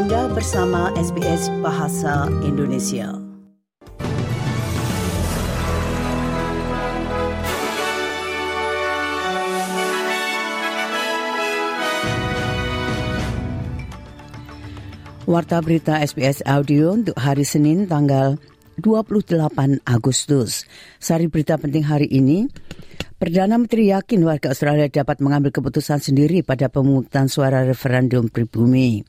Anda bersama SBS Bahasa Indonesia. Warta berita SBS Audio untuk hari Senin tanggal 28 Agustus. Sari berita penting hari ini, Perdana Menteri yakin warga Australia dapat mengambil keputusan sendiri pada pemungutan suara referendum pribumi.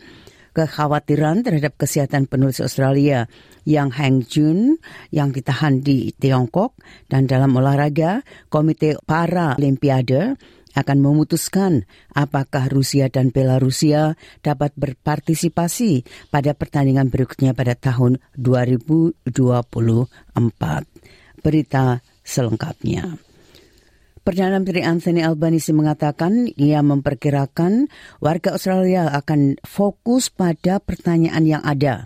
Kekhawatiran terhadap kesehatan penulis Australia yang Hang Jun yang ditahan di Tiongkok dan dalam olahraga Komite Para Olimpiade akan memutuskan apakah Rusia dan Belarusia dapat berpartisipasi pada pertandingan berikutnya pada tahun 2024. Berita selengkapnya. Perdana Menteri Anthony Albanese mengatakan ia memperkirakan warga Australia akan fokus pada pertanyaan yang ada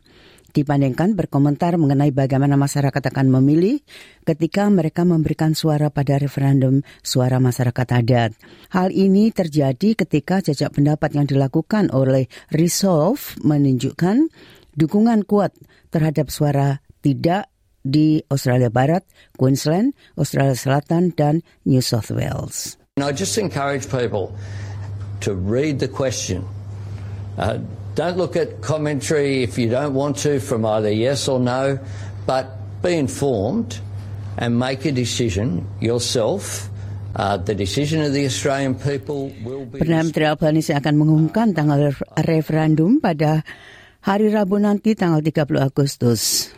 dibandingkan berkomentar mengenai bagaimana masyarakat akan memilih ketika mereka memberikan suara pada referendum suara masyarakat adat. Hal ini terjadi ketika jajak pendapat yang dilakukan oleh Resolve menunjukkan dukungan kuat terhadap suara tidak di Australia Barat, Queensland, Australia Selatan, dan New South Wales. I just encourage people to read the question. Uh, don't look at commentary if you don't want to from either yes or no, but be informed and make a decision yourself. Uh, the decision of the Australian people will be... Perdana Menteri Albanese akan mengumumkan tanggal referendum pada hari Rabu nanti tanggal 30 Agustus.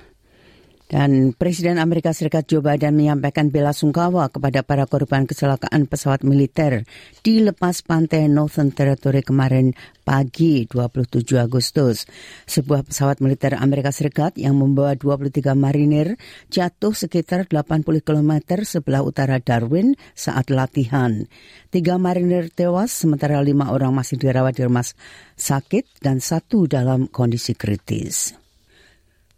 Dan Presiden Amerika Serikat Joe Biden menyampaikan bela sungkawa kepada para korban kecelakaan pesawat militer di lepas pantai Northern Territory kemarin pagi 27 Agustus. Sebuah pesawat militer Amerika Serikat yang membawa 23 marinir jatuh sekitar 80 km sebelah utara Darwin saat latihan. Tiga marinir tewas sementara lima orang masih dirawat di rumah sakit dan satu dalam kondisi kritis.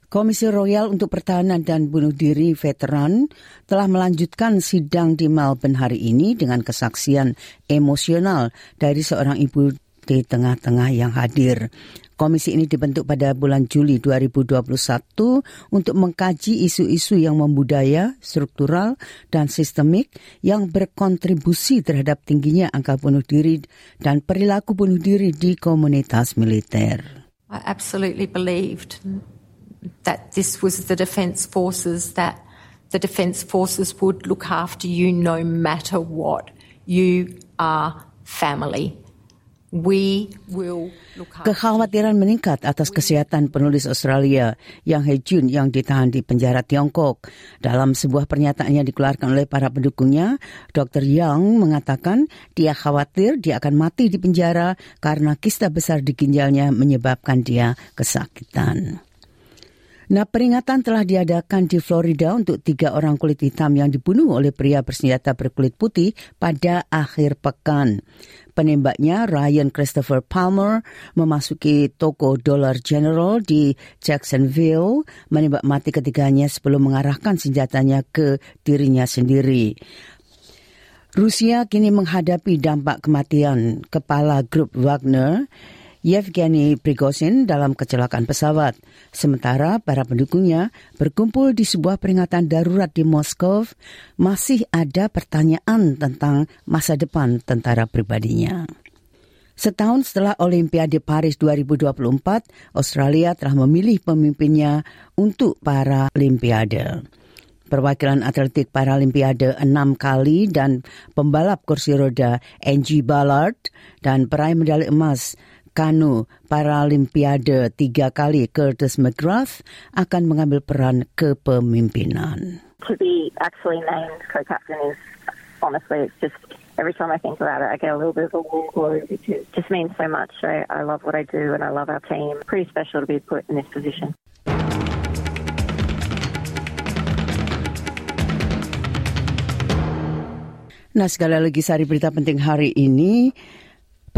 Komisi Royal untuk Pertahanan dan Bunuh Diri Veteran telah melanjutkan sidang di Melbourne hari ini dengan kesaksian emosional dari seorang ibu di tengah-tengah yang hadir. Komisi ini dibentuk pada bulan Juli 2021 untuk mengkaji isu-isu yang membudaya, struktural, dan sistemik yang berkontribusi terhadap tingginya angka bunuh diri dan perilaku bunuh diri di komunitas militer. I absolutely believed that this was the Defence Forces, that the Defence Forces would look after you no matter what. You are family. Kekhawatiran meningkat atas kesehatan penulis Australia yang He Jun yang ditahan di penjara Tiongkok. Dalam sebuah pernyataan yang dikeluarkan oleh para pendukungnya, Dr. Yang mengatakan dia khawatir dia akan mati di penjara karena kista besar di ginjalnya menyebabkan dia kesakitan. Nah, peringatan telah diadakan di Florida untuk tiga orang kulit hitam yang dibunuh oleh pria bersenjata berkulit putih pada akhir pekan. Penembaknya Ryan Christopher Palmer memasuki toko Dollar General di Jacksonville menembak mati ketiganya sebelum mengarahkan senjatanya ke dirinya sendiri. Rusia kini menghadapi dampak kematian kepala grup Wagner Yevgeny Prigozhin dalam kecelakaan pesawat. Sementara para pendukungnya berkumpul di sebuah peringatan darurat di Moskow, masih ada pertanyaan tentang masa depan tentara pribadinya. Setahun setelah Olimpiade Paris 2024, Australia telah memilih pemimpinnya untuk para Olimpiade. Perwakilan atletik Paralimpiade enam kali dan pembalap kursi roda Angie Ballard dan peraih medali emas kanu Paralimpiade tiga kali Curtis McGrath akan mengambil peran kepemimpinan. To be actually named co-captain is honestly it's just every time I think about it I get a little bit of a warm glow because it just means so much. I, I love what I do and I love our team. Pretty special to be put in this position. Nah, sekali lagi sari berita penting hari ini.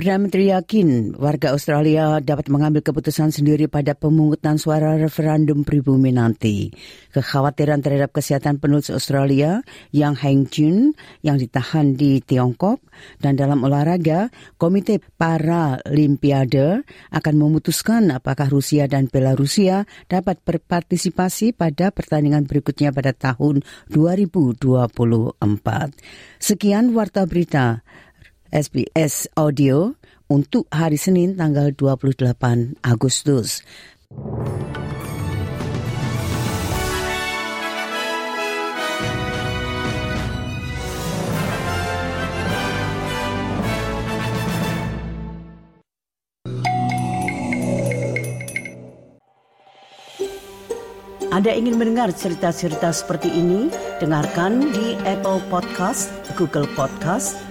Perdana Menteri yakin warga Australia dapat mengambil keputusan sendiri pada pemungutan suara referendum pribumi nanti. Kekhawatiran terhadap kesehatan penulis Australia yang Heng Jun yang ditahan di Tiongkok dan dalam olahraga, Komite Paralimpiade akan memutuskan apakah Rusia dan Belarusia dapat berpartisipasi pada pertandingan berikutnya pada tahun 2024. Sekian Warta Berita. SBS Audio untuk hari Senin tanggal 28 Agustus. Anda ingin mendengar cerita-cerita seperti ini? Dengarkan di Apple Podcast, Google Podcast,